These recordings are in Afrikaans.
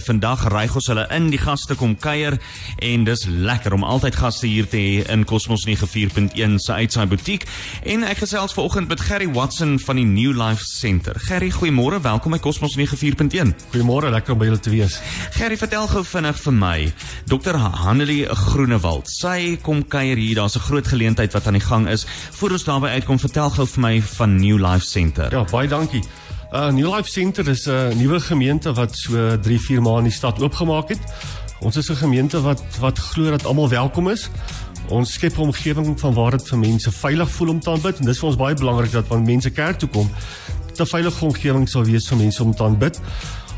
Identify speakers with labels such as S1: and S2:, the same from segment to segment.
S1: Vandag reig ons hulle in, die gaste kom kuier en dis lekker om altyd gaste hier te hê in Cosmos 94.1 se uitsaai butiek. En ek gesels vanoggend met Gerry Watson van die New Life Center. Gerry, goeiemôre, welkom by Cosmos 94.1.
S2: Goeiemôre, lekker om by julle te wees.
S1: Gerry, vertel gou vinnig vir my. Dr. Hanelie Groenewald, sy kom kuier hier. Daar's 'n groot geleentheid wat aan die gang is. Voordat ons daarby uitkom, vertel gou vir my van New Life Center.
S2: Ja, baie dankie. Uh New Life Center is 'n nuwe gemeente wat so 3-4 maande in die stad oopgemaak het. Ons is 'n gemeente wat wat glo dat almal welkom is. Ons skep 'n omgewing van waar dit vir mense veilig voel om te aanbid en dis vir ons baie belangrik dat wanneer mense kerk toe kom, 'n veilige omgewing sal wees vir mense om te aanbid.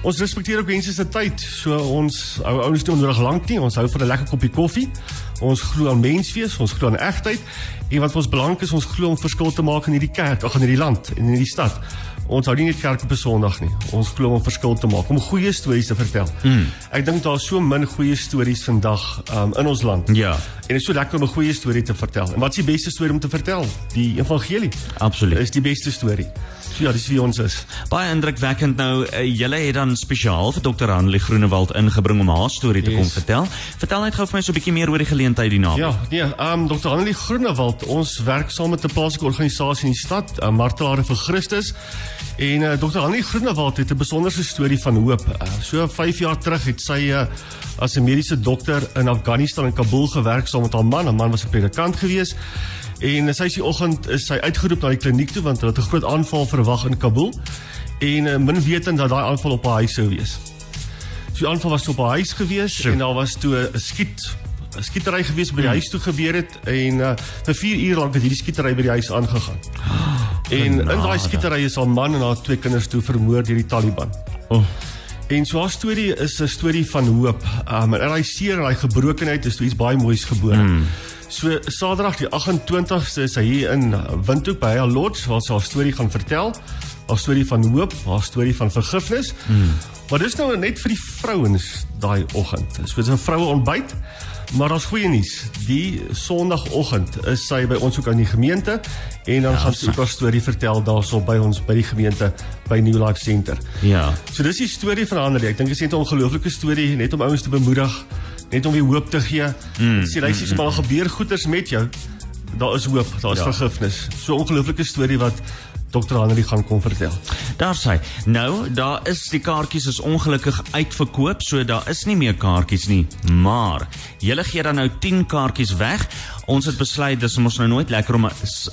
S2: Ons respekteer ook mense se tyd. So ons ou ouens doen nodig lank nie. Ons hou van 'n lekker koppie koffie. Ons glo aan menswees, ons glo aan egtheid. En wat ons belangrik is, ons glo om verskil te maak in hierdie kerk, ag in hierdie land en in hierdie stad. Ons hou nie net kerk op 'n Sondag nie. Ons glo om verskil te maak, om goeie stories te vertel. Mm. Ek dink daar's so min goeie stories vandag um, in ons land.
S1: Ja.
S2: En dit is so lekker om 'n goeie storie te vertel. En wat is die beste storie om te vertel? Die evangelie.
S1: Absoluut.
S2: Is die beste storie. Ja, dis wie ons is.
S1: Baie indrukwekkend nou. Uh, julle het dan spesiaal vir Dr. Hanlie Groenewald ingebring om haar storie te
S2: Yes.
S1: kom vertel. Vertel net gou vir my so 'n bietjie meer oor die geleentheid die naam.
S2: Ja, nee, ehm um, Dr. Annelie Groenewald, ons werk saam met 'n plaaslike organisasie in die stad, uh, Martelare vir Christus. En uh, Dr. Annelie Groenewald het 'n besonderse storie van hoop. Uh, so 5 jaar terug het sy uh, as 'n mediese dokter in Afghanistan in Kabul gewerk saam met haar man. 'n Man was 'n predikant gewees. En sy is die oggend is sy uitgeroep na die kliniek toe want hulle het 'n groot aanval verwag in Kabul. En uh, min wetend dat daai aanval op haar huis sou wees. So die aanval was op haar huis gewees
S1: Sjoe.
S2: en daar was toe 'n skiet 'n skietery gewees by die huis toe gebeur het en uh, vir 4 uur lank het hierdie skietery by die huis aangegaan. En in daai skietery is haar man en haar twee kinders toe vermoor deur die Taliban.
S1: Oh.
S2: En so haar storie is 'n storie van hoop. Um, en in daai seer en daai gebrokenheid is toe iets baie moois gebore. Mm. So Saterdag die 28ste is sy hier in Windhoek by haar lodge waar sy haar storie gaan vertel. Haar storie van hoop, haar storie van vergifnis. Mm. Maar dis nou net vir die vrouens daai oggend. So dis 'n vroue ontbyt. Maar daar's goeie nuus. Die Sondagoggend is sy by ons ook aan die gemeente en dan ja, gaan sy ook haar storie vertel daarso by ons by die gemeente by New Life Center.
S1: Ja.
S2: So dis die storie van Handelie. Ek dink dit is net 'n ongelooflike storie net om ouens te bemoedig, net om weer hoop te gee. Mm, Sê luister, mm, maar gebeur goeders met jou. Daar is hoop, daar is
S1: ja.
S2: vergifnis. So 'n ongelooflike storie wat Dr. Handelie gaan kom vertel.
S1: Daar sê. Nou, daar is die kaartjies is ongelukkig uitverkoop, so daar is nie meer kaartjies nie. Maar julle gee dan nou 10 kaartjies weg. Ons het besluit dis mos nou nooit lekker om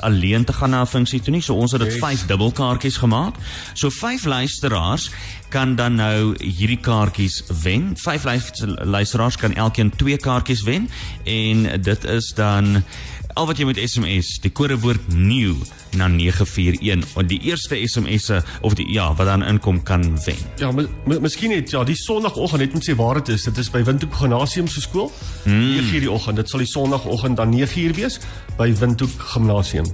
S1: alleen te gaan na 'n funksie toe nie, so ons het dit
S2: Yes.
S1: 5 dubbelkaartjies gemaak. So 5 luisteraars kan dan nou hierdie kaartjies wen. 5 luisteraars kan elkeen 2 kaartjies wen en dit is dan al wat jy moet SMS, die kodewoord nuw na 941. En die eerste SMS'e of die ja, wat dan inkom kan wen.
S2: Ja, mi- miskien net ja, die Sondagoggend net moet sê waar dit is. Dit is by Windhoek Gimnasium se skool. Mm. 9:00 die oggend. Dit sal die Sondagoggend dan 9:00 wees by Windhoek Gimnasium.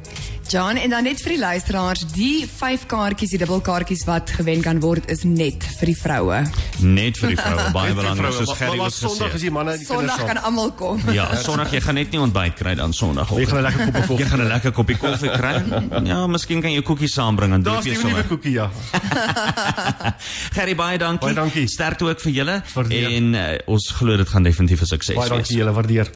S3: John en dan net vir die luisteraars, die 5 kaartjies, die dubbelkaartjies wat gewen kan word is net vir die vroue.
S1: Net vir die vroue, baie
S2: vir
S1: belangrik soos Gerry
S2: maar
S1: ook
S2: Sondag is
S1: gesê.
S2: die manne en die kinders
S3: Sondag kan almal kom.
S1: Ja, Sondag jy gaan net nie ontbyt kry dan Sondag.
S2: Jy gaan 'n lekker koppie koffie.
S1: Jy gaan 'n lekker koppie koffie kry. Ja, miskien kan jy koekies saambring en
S2: Daar's
S1: doop jy
S2: die nuwe
S1: sommer.
S2: koekie ja.
S1: Gerry baie dankie.
S2: Baie dankie.
S1: Sterkte ook vir julle en uh, ons glo dit gaan definitief 'n sukses
S2: Baie
S1: wees.
S2: dankie julle waardeer.